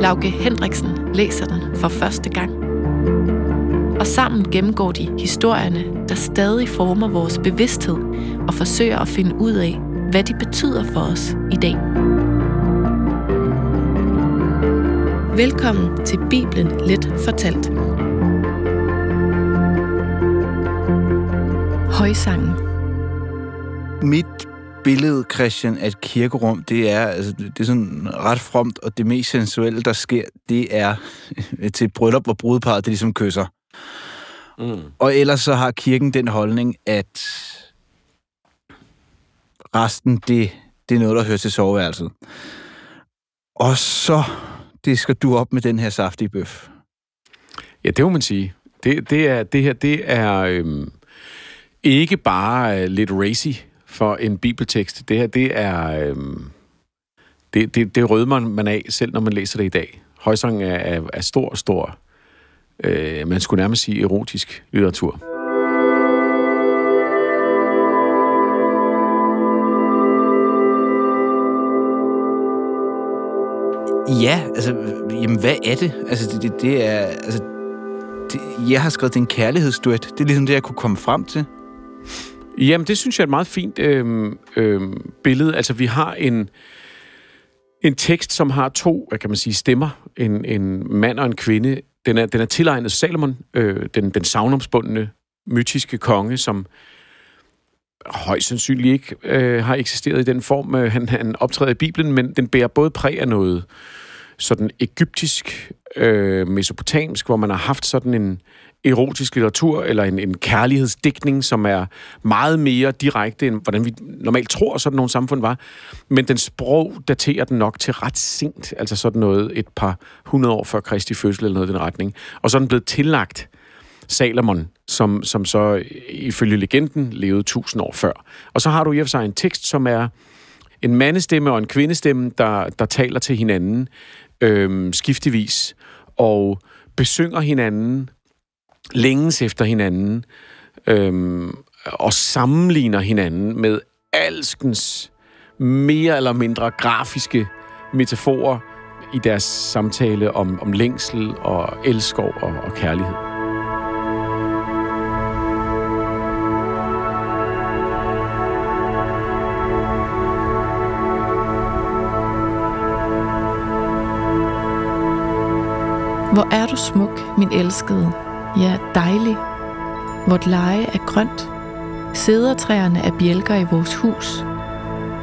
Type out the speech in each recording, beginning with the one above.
Lauke Hendriksen læser den for første gang. Og sammen gennemgår de historierne, der stadig former vores bevidsthed og forsøger at finde ud af, hvad de betyder for os i dag. Velkommen til Bibelen Let Fortalt. Højsangen. Mit billede, Christian, af et kirkerum, det er, altså, det er sådan ret fromt, og det mest sensuelle, der sker, det er til et bryllup, hvor brudeparret det ligesom kysser. Mm. Og ellers så har kirken den holdning, at resten, det, det er noget, der hører til soveværelset. Og så det skal du op med den her saftige bøf. Ja, det må man sige. Det, det, er, det her, det er øhm, ikke bare øh, lidt racy for en bibeltekst. Det her, det er... Øh, det, det, det rødmer man af, selv når man læser det i dag. Højsang er, er, er stor, stor, øh, man skulle nærmest sige erotisk litteratur. Ja, altså, jamen, hvad er det? Altså, det, det, det er, altså, det, jeg har skrevet, det er en kærlighedsduet. Det er ligesom det, jeg kunne komme frem til. Jamen, det synes jeg er et meget fint øh, øh, billede. Altså, vi har en, en tekst, som har to, hvad kan man sige, stemmer. En, en mand og en kvinde. Den er, den er tilegnet Salomon, øh, den, den savnomsbundne, mytiske konge, som højst sandsynligt ikke øh, har eksisteret i den form, øh, han, han optræder i Bibelen, men den bærer både præg af noget sådan egyptisk, øh, mesopotamisk, hvor man har haft sådan en erotisk litteratur, eller en, en kærlighedsdækning, som er meget mere direkte, end hvordan vi normalt tror, sådan nogle samfund var. Men den sprog daterer den nok til ret sent, altså sådan noget et par hundrede år før Kristi fødsel, eller noget i den retning. Og så er den blevet tillagt Salomon, som, som så ifølge legenden levede tusind år før. Og så har du i og for sig en tekst, som er en mandestemme og en kvindestemme, der, der taler til hinanden øh, skiftevis, og besynger hinanden, længes efter hinanden, øhm, og sammenligner hinanden med alskens mere eller mindre grafiske metaforer i deres samtale om, om længsel og elskov og, og kærlighed. Hvor er du smuk, min elskede. Ja, dejlig. Vort leje er grønt. Sædertræerne er bjælker i vores hus.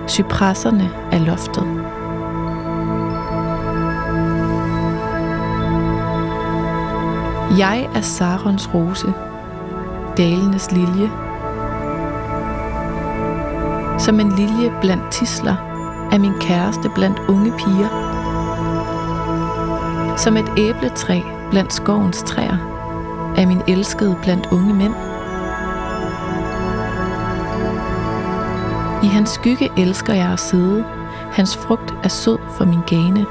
Cypresserne er loftet. Jeg er Sarons rose, dalenes lilje. Som en lilje blandt tisler er min kæreste blandt unge piger. Som et æbletræ blandt skovens træer er min elskede blandt unge mænd. I hans skygge elsker jeg at sidde. Hans frugt er sød for min gane.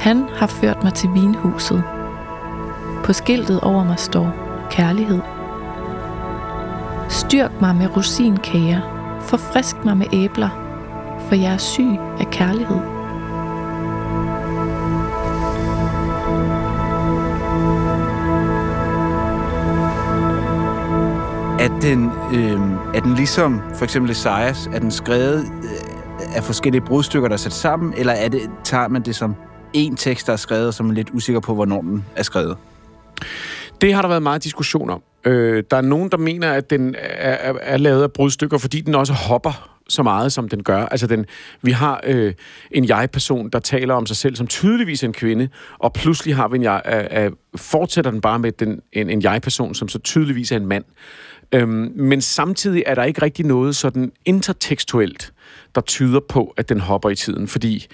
Han har ført mig til vinhuset. På skiltet over mig står kærlighed. Styrk mig med rosinkager. Forfrisk mig med æbler. For jeg er syg af kærlighed. Den, øh, er den ligesom for eksempel Esajas, er den skrevet øh, af forskellige brudstykker, der er sat sammen, eller er det, tager man det som en tekst, der er skrevet, som er lidt usikker på, hvornår den er skrevet? Det har der været meget diskussion om. Øh, der er nogen, der mener, at den er, er, er lavet af brudstykker, fordi den også hopper så meget, som den gør. Altså, den, vi har øh, en jeg-person, der taler om sig selv som tydeligvis en kvinde, og pludselig har vi en jeg, øh, øh, fortsætter den bare med den, en, en jeg-person, som så tydeligvis er en mand. Øhm, men samtidig er der ikke rigtig noget sådan intertekstuelt, der tyder på, at den hopper i tiden, fordi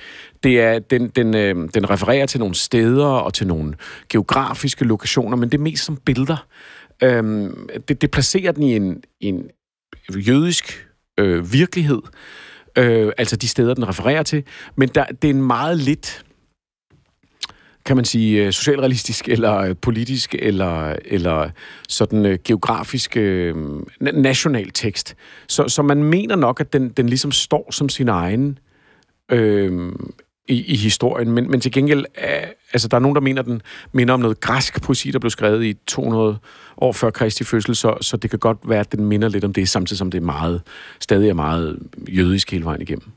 det er, den, den, øh, den refererer til nogle steder og til nogle geografiske lokationer, men det er mest som billeder. Øhm, det, det placerer den i en, en jødisk øh, virkelighed, øh, altså de steder, den refererer til, men der, det er en meget lidt kan man sige, øh, socialrealistisk, eller øh, politisk, eller, eller sådan øh, geografisk øh, national tekst. Så, så man mener nok, at den, den ligesom står som sin egen øh, i, i historien, men, men til gengæld, øh, altså der er nogen, der mener, at den minder om noget græsk poesi, der blev skrevet i 200 år før Kristi fødsel, så, så det kan godt være, at den minder lidt om det, samtidig som det er meget, stadig er meget jødisk hele vejen igennem.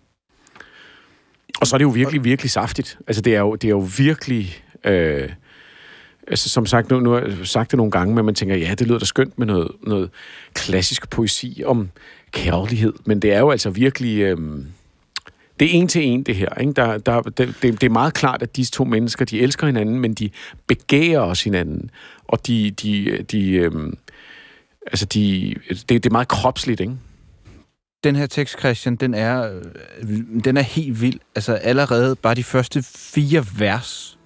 Og så er det jo virkelig, virkelig saftigt. Altså, det er jo, det er jo virkelig... Øh, altså, som sagt, nu, nu har jeg sagt det nogle gange, men man tænker, ja, det lyder da skønt med noget, noget klassisk poesi om kærlighed, men det er jo altså virkelig... Øh, det er en til en, det her. Ikke? Der, der, det, det er meget klart, at disse to mennesker, de elsker hinanden, men de begærer også hinanden. Og de... de, de øh, altså, de, det, det er meget kropsligt, ikke? den her tekst, Christian, den er, øh, den er helt vild. Altså allerede bare de første fire vers,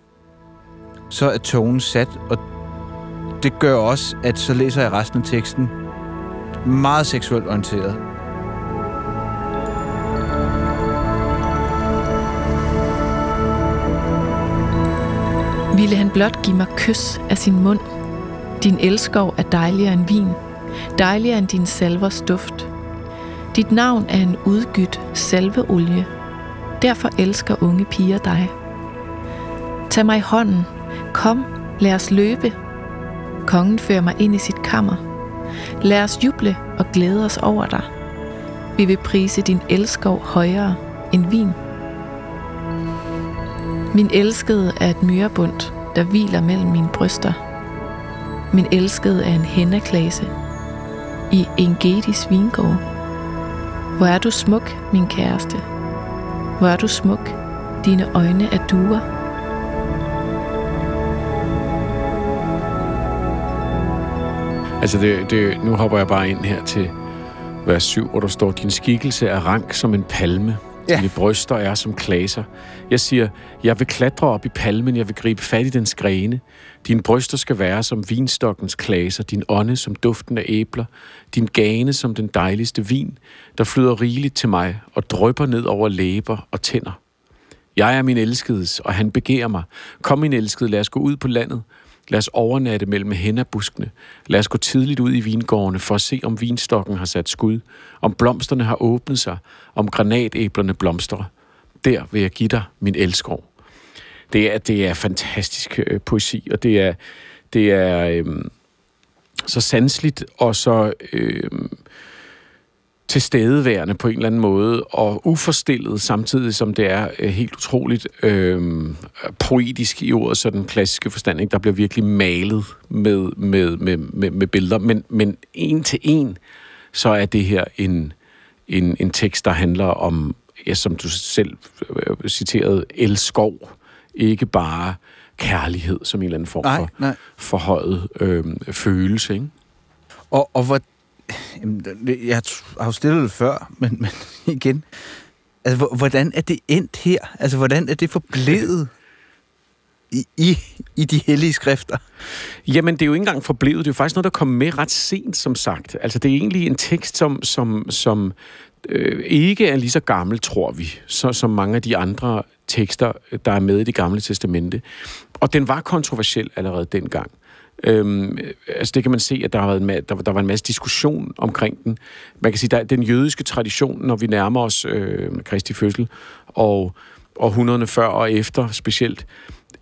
så er tonen sat, og det gør også, at så læser jeg resten af teksten meget seksuelt orienteret. Ville han blot give mig kys af sin mund. Din elskov er dejligere end vin, dejligere end din salvers duft. Dit navn er en udgydt salveolie. Derfor elsker unge piger dig. Tag mig i hånden. Kom, lad os løbe. Kongen fører mig ind i sit kammer. Lad os juble og glæde os over dig. Vi vil prise din elskov højere end vin. Min elskede er et myrebund, der hviler mellem mine bryster. Min elskede er en hændeklase i en gedis vingård. Hvor er du smuk, min kæreste. Hvor er du smuk. Dine øjne er duer. Altså, det, det, nu hopper jeg bare ind her til vers 7, hvor der står, din skikkelse er rank som en palme. Ja. Dine bryster er som klaser. Jeg siger, jeg vil klatre op i palmen, jeg vil gribe fat i dens grene. Din bryster skal være som vinstokkens klaser, din ånde som duften af æbler, din gane som den dejligste vin, der flyder rigeligt til mig og drøber ned over læber og tænder. Jeg er min elskedes, og han begærer mig. Kom, min elskede, lad os gå ud på landet. Lad os overnatte mellem hænderbuskene. Lad os gå tidligt ud i vingårdene for at se, om vinstokken har sat skud, om blomsterne har åbnet sig, om granatæblerne blomstrer. Der vil jeg give dig min elskov. Det er, det er fantastisk øh, poesi, og det er, det er øh, så sansligt og så øh, tilstedeværende på en eller anden måde, og uforstillet samtidig, som det er øh, helt utroligt øh, poetisk i ordet, så den klassiske forstand, ikke? der bliver virkelig malet med, med, med, med, med billeder, men, men en til en, så er det her en, en, en tekst, der handler om, ja, som du selv øh, citerede, elskov, ikke bare kærlighed som en eller anden form nej, for nej. forhøjet øh, følelse. Ikke? Og, og hvor, jeg har jo stillet det før, men, men igen, altså, hvordan er det endt her? Altså, hvordan er det forblevet? i, i, i de hellige skrifter? Jamen, det er jo ikke engang forblevet. Det er jo faktisk noget, der kom med ret sent, som sagt. Altså, det er egentlig en tekst, som, som, som øh, ikke er lige så gammel, tror vi, så, som mange af de andre tekster, der er med i det gamle testamente. Og den var kontroversiel allerede dengang. Øhm, altså det kan man se, at der, har været, der, der var en masse diskussion omkring den. Man kan sige, at den jødiske tradition, når vi nærmer os øh, Kristi fødsel, og århundrederne før og efter specielt,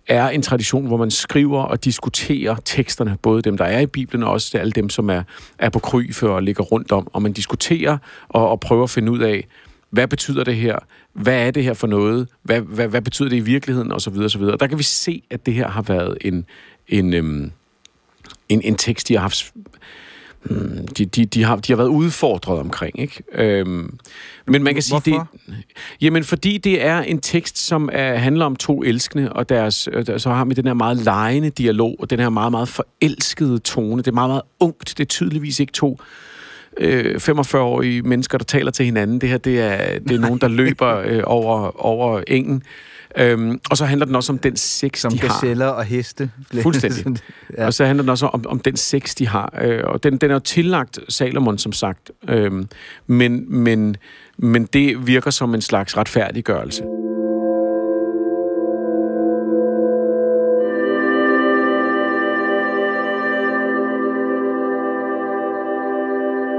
er en tradition, hvor man skriver og diskuterer teksterne, både dem, der er i Bibelen, og også alle dem, som er, er på kryf og ligger rundt om. Og man diskuterer og, og prøver at finde ud af, hvad betyder det her? Hvad er det her for noget? Hvad, hvad, hvad betyder det i virkeligheden? Og så videre, og så videre. Og der kan vi se, at det her har været en, en, øhm, en, en tekst, de har haft hmm, de, de, de, har, de har været udfordret omkring. Ikke? Øhm, men man kan sige, Hvorfor? det, jamen fordi det er en tekst, som er, handler om to elskende, og deres, øh, der, så har vi den her meget lejende dialog, og den her meget, meget forelskede tone. Det er meget, meget ungt. Det er tydeligvis ikke to øh, 45-årige mennesker, der taler til hinanden. Det her, det er, det er nogen, der løber øh, over, over engen. Øhm, og så handler den også om den sex, Som de har. gazeller og heste. Fuldstændig. Ja. Og så handler den også om, om den sex, de har. Øh, og den, den er jo tillagt Salomon, som sagt. Øhm, men, men, men det virker som en slags retfærdiggørelse.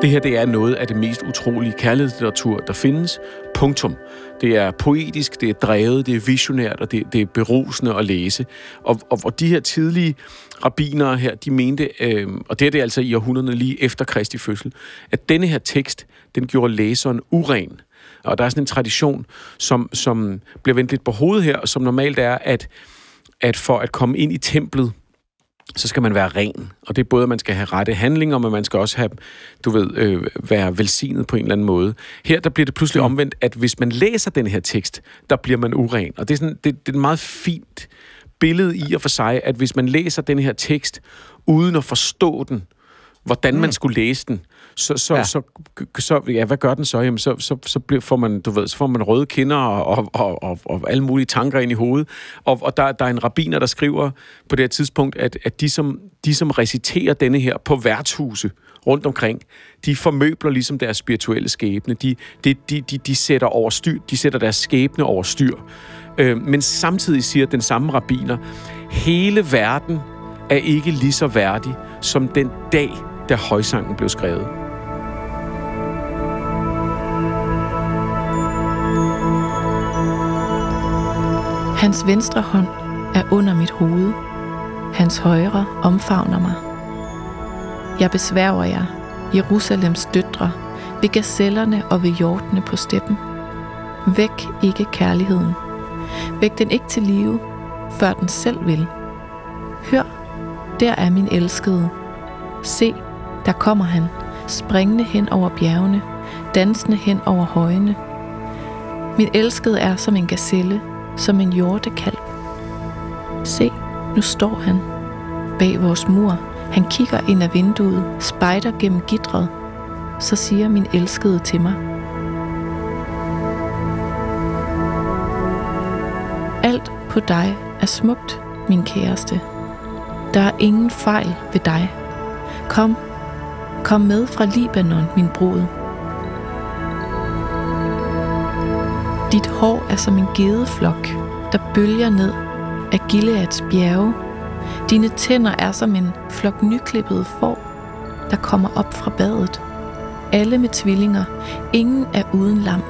Det her det er noget af det mest utrolige kærlighedslitteratur, der findes. Punktum. Det er poetisk, det er drevet, det er visionært, og det, det er berusende at læse. Og, og, og de her tidlige rabbinere her, de mente, øh, og det er det altså i århundrederne lige efter Kristi fødsel, at denne her tekst, den gjorde læseren uren. Og der er sådan en tradition, som, som bliver vendt lidt på hovedet her, som normalt er, at, at for at komme ind i templet, så skal man være ren. Og det er både, at man skal have rette handlinger, men man skal også have, du ved, øh, være velsignet på en eller anden måde. Her der bliver det pludselig omvendt, at hvis man læser den her tekst, der bliver man uren. Og det er, sådan, det, det er et meget fint billede i og for sig, at hvis man læser den her tekst, uden at forstå den, hvordan man skulle læse den, så, så, Ja. så, så, ja, hvad gør den så? Jamen, så, så, så bliver, får man, du ved, så får man røde kinder og, og, og, og, og alle mulige tanker ind i hovedet. Og, og der, der er en rabiner, der skriver på det her tidspunkt, at, at de, som, de, som reciterer denne her på værtshuse rundt omkring, de formøbler ligesom deres spirituelle skæbne. De, de, de, de, de sætter over styr, de sætter deres skæbne over styr. Øh, men samtidig siger den samme rabiner, hele verden er ikke lige så værdig som den dag, da højsangen blev skrevet. Hans venstre hånd er under mit hoved. Hans højre omfavner mig. Jeg besværger jer, Jerusalems døtre, ved gazellerne og ved hjortene på steppen. Væk ikke kærligheden. Væk den ikke til live, før den selv vil. Hør, der er min elskede. Se, der kommer han, springende hen over bjergene, dansende hen over højene. Min elskede er som en gazelle, som en hjortekalv. Se, nu står han bag vores mur. Han kigger ind ad vinduet, spejder gennem gitret. Så siger min elskede til mig. Alt på dig er smukt, min kæreste. Der er ingen fejl ved dig. Kom, kom med fra Libanon, min brud. Dit hår er som en gedeflok, der bølger ned af Gileads bjerge. Dine tænder er som en flok nyklippede får, der kommer op fra badet. Alle med tvillinger, ingen er uden lam.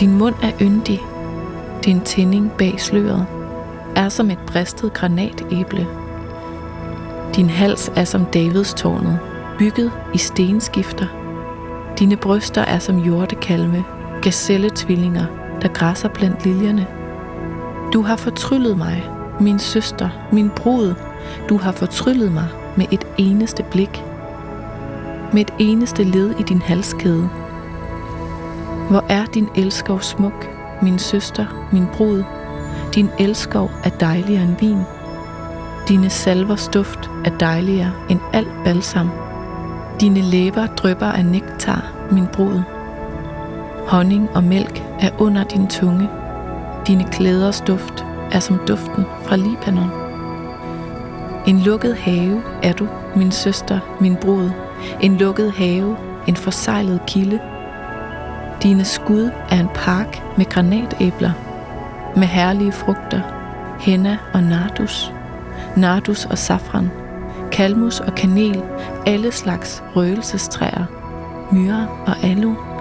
Din mund er yndig, din tænding bag sløret er som et bristet granatæble. Din hals er som Davids tårnet, bygget i stenskifter. Dine bryster er som jordekalme, gazelletvillinger, der græsser blandt liljerne. Du har fortryllet mig, min søster, min brud. Du har fortryllet mig med et eneste blik. Med et eneste led i din halskæde. Hvor er din elskov smuk, min søster, min brud. Din elskov er dejligere end vin. Dine salvers duft er dejligere end al balsam. Dine læber drypper af nektar, min brud. Honning og mælk er under din tunge. Dine klæders duft er som duften fra Libanon. En lukket have er du, min søster, min brud. En lukket have, en forsejlet kilde. Dine skud er en park med granatæbler, med herlige frugter, henna og nardus, nardus og safran, kalmus og kanel, alle slags røgelsestræer, myrer og aloe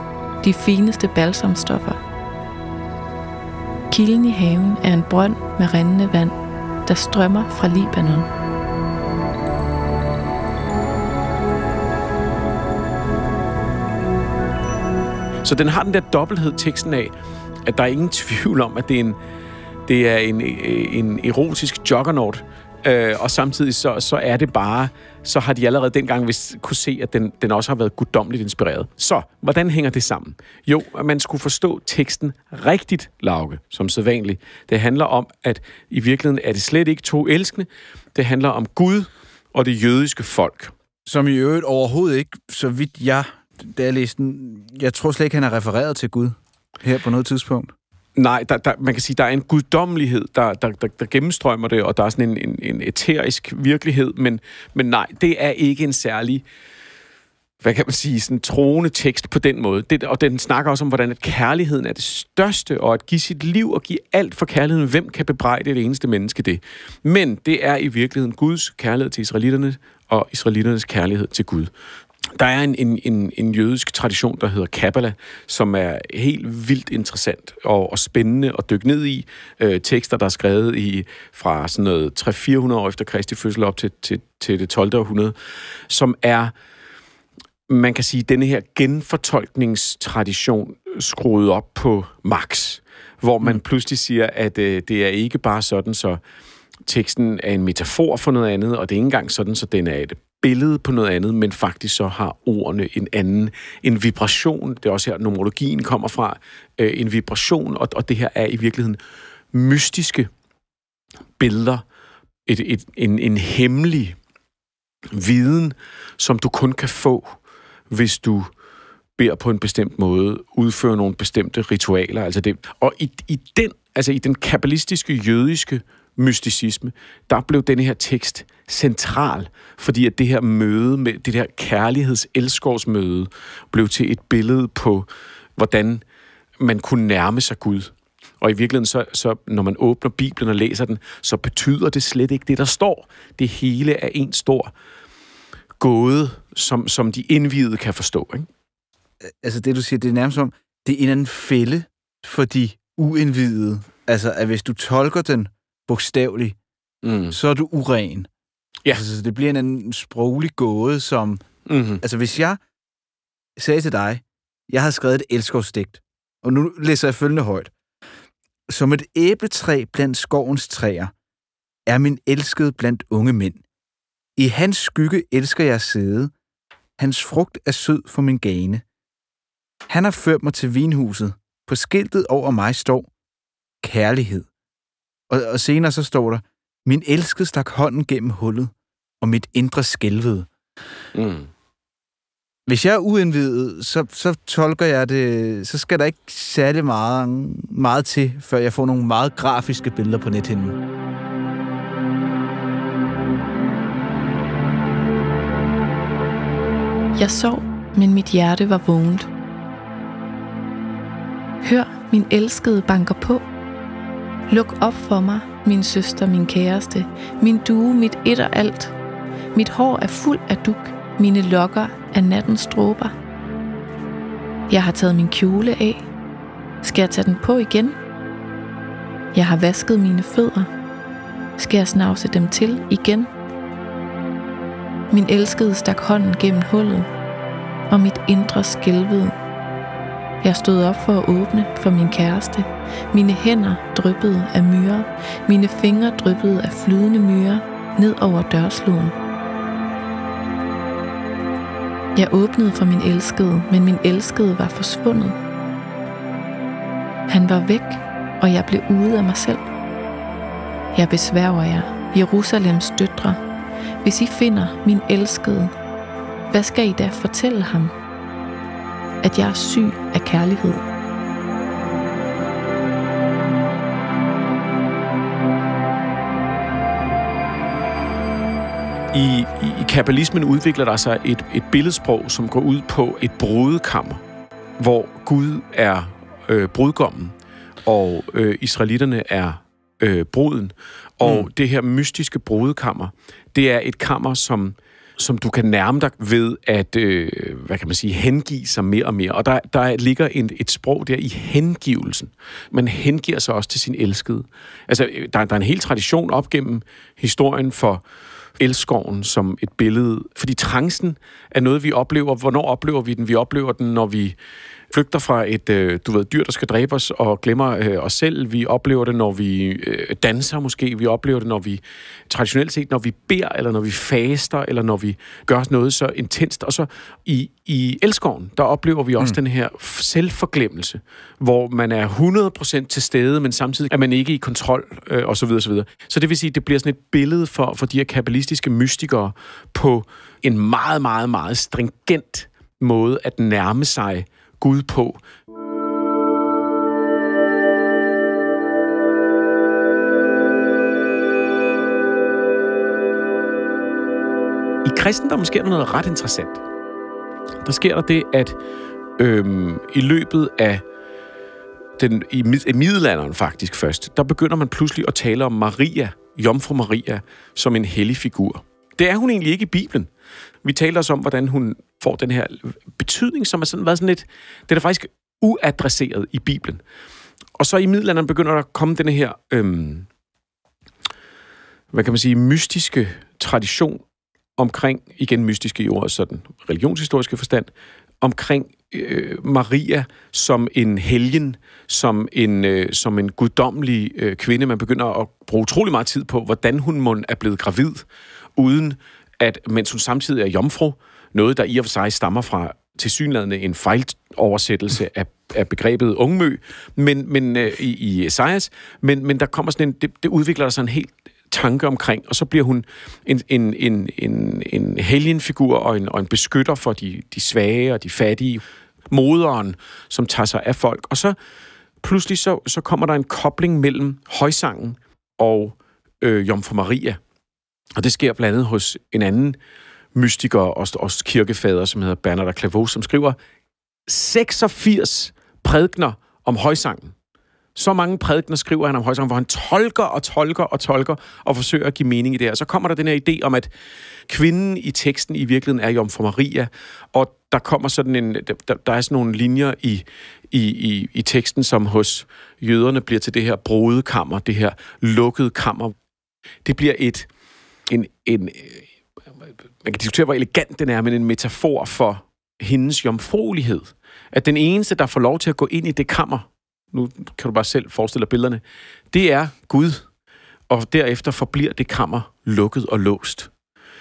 de fineste balsamstoffer. Kilden i haven er en brønd med rindende vand, der strømmer fra Libanon. Så den har den der dobbelthed teksten af, at der er ingen tvivl om, at det er en, det er en, en erotisk juggernaut, øh, og samtidig så, så er det bare så har de allerede dengang vist kunne se, at den, den også har været guddommeligt inspireret. Så, hvordan hænger det sammen? Jo, at man skulle forstå teksten rigtigt, Lauke, som sædvanligt. Det handler om, at i virkeligheden er det slet ikke to elskende. Det handler om Gud og det jødiske folk. Som i øvrigt overhovedet ikke, så vidt jeg, da jeg læste den, jeg tror slet ikke, han har refereret til Gud her på noget tidspunkt. Nej, der, der, man kan sige, der er en guddommelighed, der, der, der, der gennemstrømmer det, og der er sådan en, en, en eterisk virkelighed, men, men nej, det er ikke en særlig hvad kan man sige, sådan troende tekst på den måde. Det, og den snakker også om, hvordan at kærligheden er det største, og at give sit liv og give alt for kærligheden. Hvem kan bebrejde det eneste menneske det? Men det er i virkeligheden Guds kærlighed til israelitterne, og israelitternes kærlighed til Gud. Der er en, en, en, en jødisk tradition, der hedder Kabbala, som er helt vildt interessant og, og spændende at dykke ned i. Øh, tekster, der er skrevet i fra sådan noget 300-400 år efter Kristi fødsel op til, til, til det 12. århundrede, som er, man kan sige, denne her genfortolkningstradition skruet op på max, hvor man mm. pludselig siger, at øh, det er ikke bare sådan, så teksten er en metafor for noget andet, og det er ikke engang sådan, så den er et billede på noget andet, men faktisk så har ordene en anden, en vibration. Det er også her, nomologien kommer fra, øh, en vibration, og, og det her er i virkeligheden mystiske billeder, et, et, en, en hemmelig viden, som du kun kan få, hvis du beder på en bestemt måde, udfører nogle bestemte ritualer. Altså det. Og i, i den, altså i den kabbalistiske, jødiske mysticisme, der blev denne her tekst central, fordi at det her møde med det her kærligheds blev til et billede på, hvordan man kunne nærme sig Gud. Og i virkeligheden, så, så når man åbner Bibelen og læser den, så betyder det slet ikke det, der står. Det hele er en stor gåde, som, som de indvidede kan forstå. Ikke? Altså det, du siger, det er nærmest som, det er en anden fælde for de uindvidede. Altså, at hvis du tolker den bogstaveligt, mm. så er du uren. Ja. Altså, så det bliver en, en sproglig gåde, som... Mm-hmm. Altså, hvis jeg sagde til dig, jeg har skrevet et elskovsdigt, og nu læser jeg følgende højt. Som et æbletræ blandt skovens træer, er min elskede blandt unge mænd. I hans skygge elsker jeg sidde. Hans frugt er sød for min gane. Han har ført mig til vinhuset. På skiltet over mig står kærlighed. Og, og senere så står der, min elskede stak hånden gennem hullet, og mit indre skælvede. Mm. Hvis jeg er uindvidet, så, så tolker jeg det, så skal der ikke særlig meget, meget til, før jeg får nogle meget grafiske billeder på nethinden. Jeg sov, men mit hjerte var vågent. Hør, min elskede banker på. Luk op for mig, min søster, min kæreste, min due, mit et og alt. Mit hår er fuld af duk, mine lokker er nattens stråber. Jeg har taget min kjole af. Skal jeg tage den på igen? Jeg har vasket mine fødder. Skal jeg snavse dem til igen? Min elskede stak hånden gennem hullet, og mit indre skælvede jeg stod op for at åbne for min kæreste. Mine hænder dryppede af myrer. Mine fingre dryppede af flydende myrer ned over dørslåen. Jeg åbnede for min elskede, men min elskede var forsvundet. Han var væk, og jeg blev ude af mig selv. Jeg besværger jer, Jerusalems døtre. Hvis I finder min elskede, hvad skal I da fortælle ham? at jeg er syg af kærlighed. I, i, i kabbalismen udvikler der sig et, et billedsprog, som går ud på et brudekammer, hvor Gud er øh, brudgommen, og øh, israelitterne er øh, bruden. Og mm. det her mystiske brudekammer, det er et kammer, som som du kan nærme dig ved at, øh, hvad kan man sige, hengive sig mere og mere. Og der, der ligger en, et sprog der i hengivelsen. Man hengiver sig også til sin elskede. Altså, øh, der, der er en hel tradition op gennem historien for elskoven som et billede. Fordi trancen er noget, vi oplever. Hvornår oplever vi den? Vi oplever den, når vi flygter fra et øh, du ved, dyr, der skal dræbe os, og glemmer øh, os selv. Vi oplever det, når vi øh, danser måske. Vi oplever det, når vi traditionelt set, når vi beder, eller når vi faster, eller når vi gør noget så intenst. Og så i, i elskoven, der oplever vi også mm. den her selvforglemmelse, hvor man er 100% til stede, men samtidig er man ikke i kontrol, øh, og så videre, så videre. Så det vil sige, det bliver sådan et billede for, for de her kabbalistiske mystikere på en meget, meget, meget stringent måde at nærme sig Gud på. I kristendommen sker der noget ret interessant. Der sker der det, at øhm, i løbet af den, i, i middelalderen faktisk først, der begynder man pludselig at tale om Maria, Jomfru Maria, som en hellig figur. Det er hun egentlig ikke i Bibelen. Vi taler også om, hvordan hun får den her betydning, som har sådan, været sådan lidt... Det er faktisk uadresseret i Bibelen. Og så i middelalderen begynder der at komme den her... Øhm, hvad kan man sige, mystiske tradition omkring, igen mystiske i ordets sådan religionshistoriske forstand, omkring øh, Maria som en helgen, som en, øh, som en guddommelig øh, kvinde. Man begynder at bruge utrolig meget tid på, hvordan hun må er blevet gravid, uden at, mens hun samtidig er jomfru, noget, der i og for sig stammer fra tilsyneladende en fejloversættelse af, af begrebet ungmø, men, men øh, i, i Esajas, men, men der kommer sådan en, det, det udvikler sig en helt tanke omkring, og så bliver hun en, en, en, en, en helgenfigur og en, og en beskytter for de, de svage og de fattige, moderen, som tager sig af folk. Og så pludselig så, så kommer der en kobling mellem højsangen og øh, Jomfru Maria. Og det sker blandt andet hos en anden mystiker og og kirkefader, som hedder Bernard af Clairvaux, som skriver 86 prædikner om højsangen. Så mange prædikner skriver han om højsangen, hvor han tolker og tolker og tolker og forsøger at give mening i det. her. så kommer der den her idé om, at kvinden i teksten i virkeligheden er Jomfru Maria, og der kommer sådan en, der, der er sådan nogle linjer i, i, i, i teksten, som hos jøderne bliver til det her brodekammer, det her lukkede kammer. Det bliver et, en, en, man kan diskutere, hvor elegant den er, men en metafor for hendes jomfruelighed. At den eneste, der får lov til at gå ind i det kammer, nu kan du bare selv forestille dig billederne, det er Gud. Og derefter forbliver det kammer lukket og låst.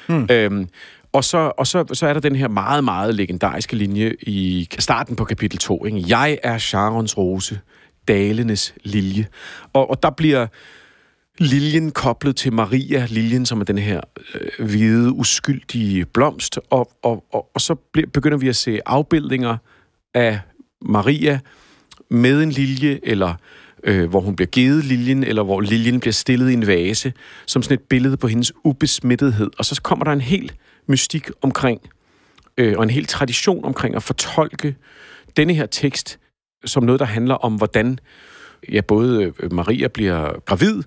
Hmm. Øhm, og så, og så, så er der den her meget, meget legendariske linje i starten på kapitel 2. Ikke? Jeg er Sharons rose, dalenes lilje. Og, og der bliver liljen koblet til Maria, liljen som er den her øh, hvide, uskyldige blomst, og, og, og, og så begynder vi at se afbildninger af Maria med en lilje, eller øh, hvor hun bliver givet liljen, eller hvor liljen bliver stillet i en vase, som sådan et billede på hendes ubesmittethed. Og så kommer der en helt mystik omkring, øh, og en helt tradition omkring at fortolke denne her tekst som noget, der handler om, hvordan ja, både øh, Maria bliver gravid,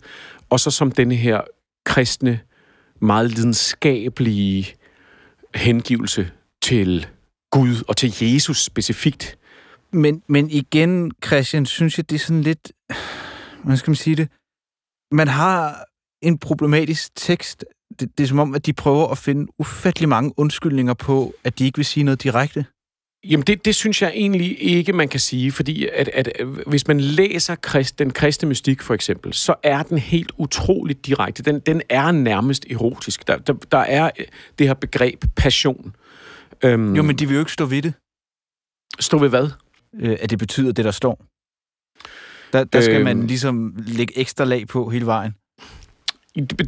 og så som denne her kristne, meget lidenskabelige hengivelse til Gud og til Jesus specifikt. Men, men igen, Christian, synes jeg, det er sådan lidt... Hvordan skal man sige det? Man har en problematisk tekst. Det, det er som om, at de prøver at finde ufattelig mange undskyldninger på, at de ikke vil sige noget direkte. Jamen, det, det synes jeg egentlig ikke, man kan sige, fordi at, at, at hvis man læser krist, den kristne mystik for eksempel, så er den helt utroligt direkte. Den, den er nærmest erotisk. Der, der, der er det her begreb passion. Øhm, jo, men de vil jo ikke stå ved det. Stå ved hvad? Øh, at det betyder det, der står. Der, der skal øhm, man ligesom lægge ekstra lag på hele vejen.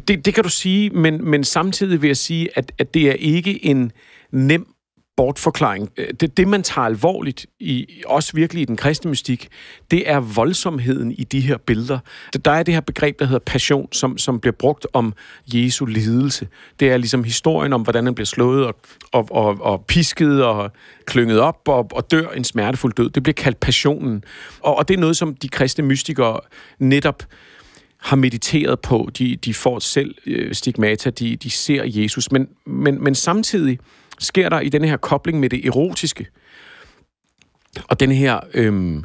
Det, det kan du sige, men, men samtidig vil jeg sige, at, at det er ikke en nem bortforklaring. Øh, det, det, man tager alvorligt, i, også virkelig i den kristne mystik, det er voldsomheden i de her billeder. Der er det her begreb, der hedder passion, som, som bliver brugt om Jesu lidelse. Det er ligesom historien om, hvordan han bliver slået og, og, og, og pisket og klynget op og, og dør en smertefuld død. Det bliver kaldt passionen. Og, og det er noget, som de kristne mystikere netop har mediteret på. De, de får selv øh, stigmata, de, de ser Jesus. Men, men, men samtidig sker der i den her kobling med det erotiske. Og den her øhm,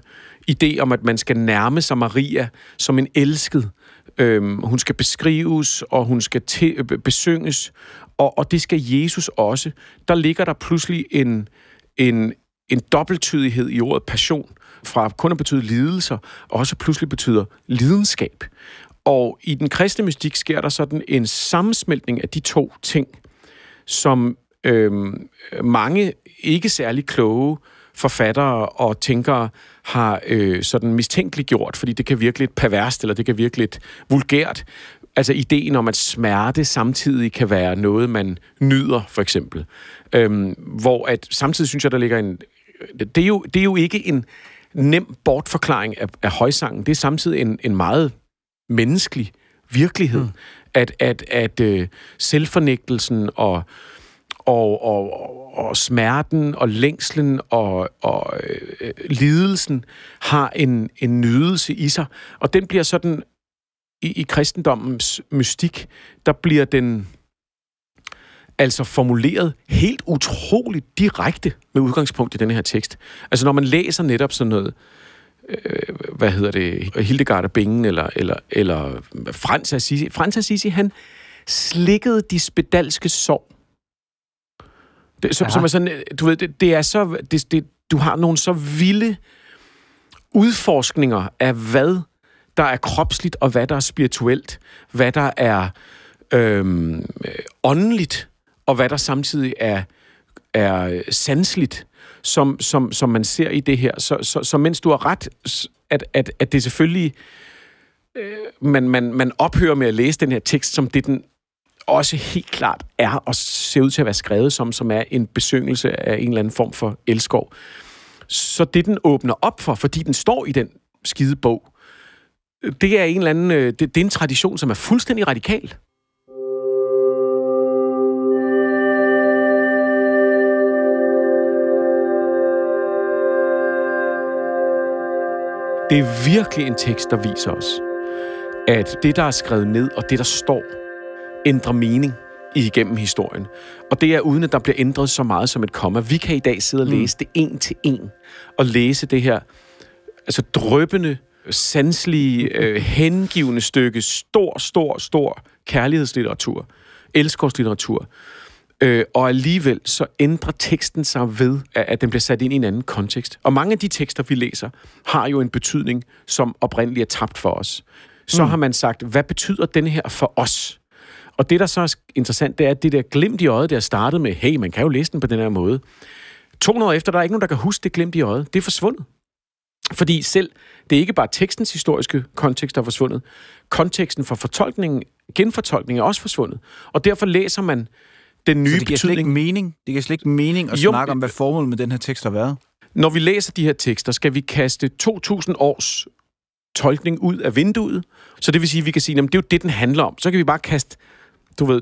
idé om, at man skal nærme sig Maria som en elsket. Øhm, hun skal beskrives, og hun skal te- øh, besynges, og, og det skal Jesus også. Der ligger der pludselig en, en, en dobbelttydighed i ordet passion, fra kun at betyde lidelser, også pludselig betyder lidenskab. Og i den kristne mystik sker der sådan en sammensmeltning af de to ting, som øhm, mange ikke særlig kloge forfattere og tænkere har øh, sådan mistænkeligt gjort, fordi det kan virke lidt perverst, eller det kan virke lidt vulgært. Altså ideen om, at smerte samtidig kan være noget, man nyder, for eksempel. Øhm, hvor at samtidig synes jeg, der ligger en... Det er jo, det er jo ikke en nem bortforklaring af, af højsangen. Det er samtidig en, en meget menneskelig virkelighed. Mm. At, at, at øh, selvfornægtelsen og, og, og, og smerten og længslen og, og øh, lidelsen har en, en nydelse i sig. Og den bliver sådan, i, i kristendommens mystik, der bliver den altså formuleret helt utroligt direkte med udgangspunkt i den her tekst. Altså når man læser netop sådan noget, øh, hvad hedder det, Hildegard af Bingen, eller, eller, eller Frans Assisi. Frans Assisi, han slikkede de spedalske sår. Det, som, som er sådan, du ved, det, det er så, det, det, du har nogle så vilde udforskninger af, hvad der er kropsligt, og hvad der er spirituelt, hvad der er øhm, åndeligt, og hvad der samtidig er, er sansligt, som, som, som man ser i det her. Så, så, så mens du har ret, at, at, at det selvfølgelig... Øh, man, man, man ophører med at læse den her tekst, som det den også helt klart er, og ser ud til at være skrevet som, som er en besøgelse af en eller anden form for elskov. Så det, den åbner op for, fordi den står i den skide bog, det er en eller anden, øh, det, det er en tradition, som er fuldstændig radikal. Det er virkelig en tekst, der viser os, at det, der er skrevet ned, og det, der står, ændrer mening igennem historien. Og det er uden, at der bliver ændret så meget som et komma. Vi kan i dag sidde og mm. læse mm. det en til en, og læse det her altså drøbende, sanselige, øh, hengivende stykke, stor, stor, stor kærlighedslitteratur, elskovslitteratur, Øh, og alligevel så ændrer teksten sig ved, at, at den bliver sat ind i en anden kontekst. Og mange af de tekster, vi læser, har jo en betydning, som oprindeligt er tabt for os. Så mm. har man sagt, hvad betyder den her for os? Og det, der så er interessant, det er, at det der glimt i øjet, der startede med, hey, man kan jo læse den på den her måde. 200 år efter, der er ikke nogen, der kan huske det glimt i øjet. Det er forsvundet. Fordi selv, det er ikke bare tekstens historiske kontekst, der er forsvundet. Konteksten for fortolkningen, genfortolkningen er også forsvundet. Og derfor læser man den nye Så det giver betydning... slet ikke mening? Det giver slet ikke mening at Jo, snakke om, hvad formålet med den her tekst har været? Når vi læser de her tekster, skal vi kaste 2.000 års tolkning ud af vinduet. Så det vil sige, at vi kan sige, at det er jo det, den handler om. Så kan vi bare kaste, du ved,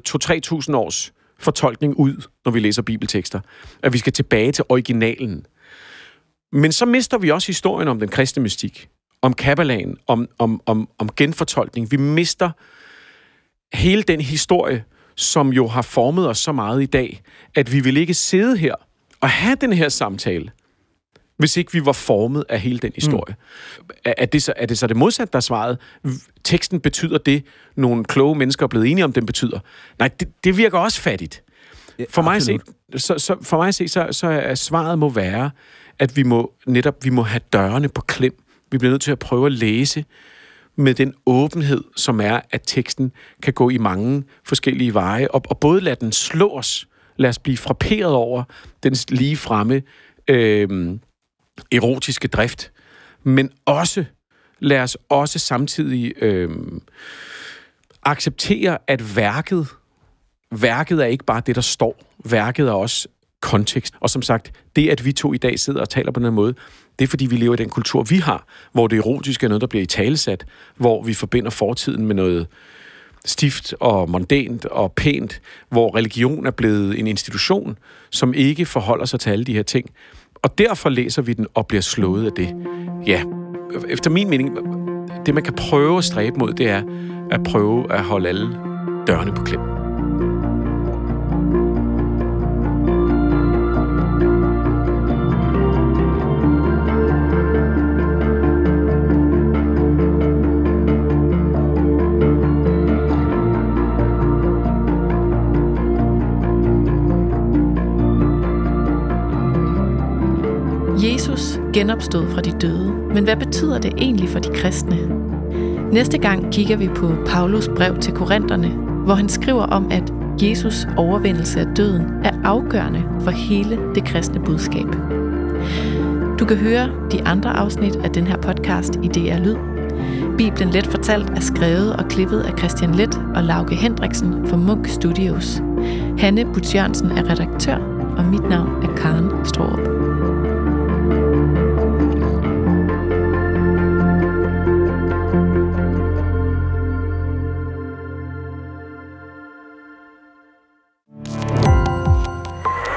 2-3.000 års fortolkning ud, når vi læser bibeltekster. At vi skal tilbage til originalen. Men så mister vi også historien om den kristne mystik, om kabbalagen, om, om, om, om genfortolkning. Vi mister hele den historie, som jo har formet os så meget i dag, at vi vil ikke sidde her og have den her samtale, hvis ikke vi var formet af hele den historie. Mm. Er, er, det så, er det så det modsatte, der er svaret? Teksten betyder det, nogle kloge mennesker er blevet enige om, den betyder. Nej, det, det virker også fattigt. For mig, se, så, så, for mig at se, så, så er svaret må være, at vi må netop vi må have dørene på klem. Vi bliver nødt til at prøve at læse med den åbenhed, som er, at teksten kan gå i mange forskellige veje, og, og både lade den slå os, lad os blive frapperet over den lige fremme øh, erotiske drift, men også lad os også samtidig øh, acceptere, at værket, værket er ikke bare det, der står. Værket er også kontekst. Og som sagt, det, at vi to i dag sidder og taler på den måde, det er, fordi vi lever i den kultur, vi har, hvor det erotiske er noget, der bliver i talesat, hvor vi forbinder fortiden med noget stift og mondænt og pænt, hvor religion er blevet en institution, som ikke forholder sig til alle de her ting. Og derfor læser vi den og bliver slået af det. Ja, efter min mening, det man kan prøve at stræbe mod, det er at prøve at holde alle dørene på klem. Genopstod fra de døde. Men hvad betyder det egentlig for de kristne? Næste gang kigger vi på Paulus brev til Korintherne, hvor han skriver om, at Jesus overvindelse af døden er afgørende for hele det kristne budskab. Du kan høre de andre afsnit af den her podcast i DR Lyd. Bibelen Let Fortalt er skrevet og klippet af Christian Let og Lauke Hendriksen for Munk Studios. Hanne Butjørnsen er redaktør, og mit navn er Karen Strohrup.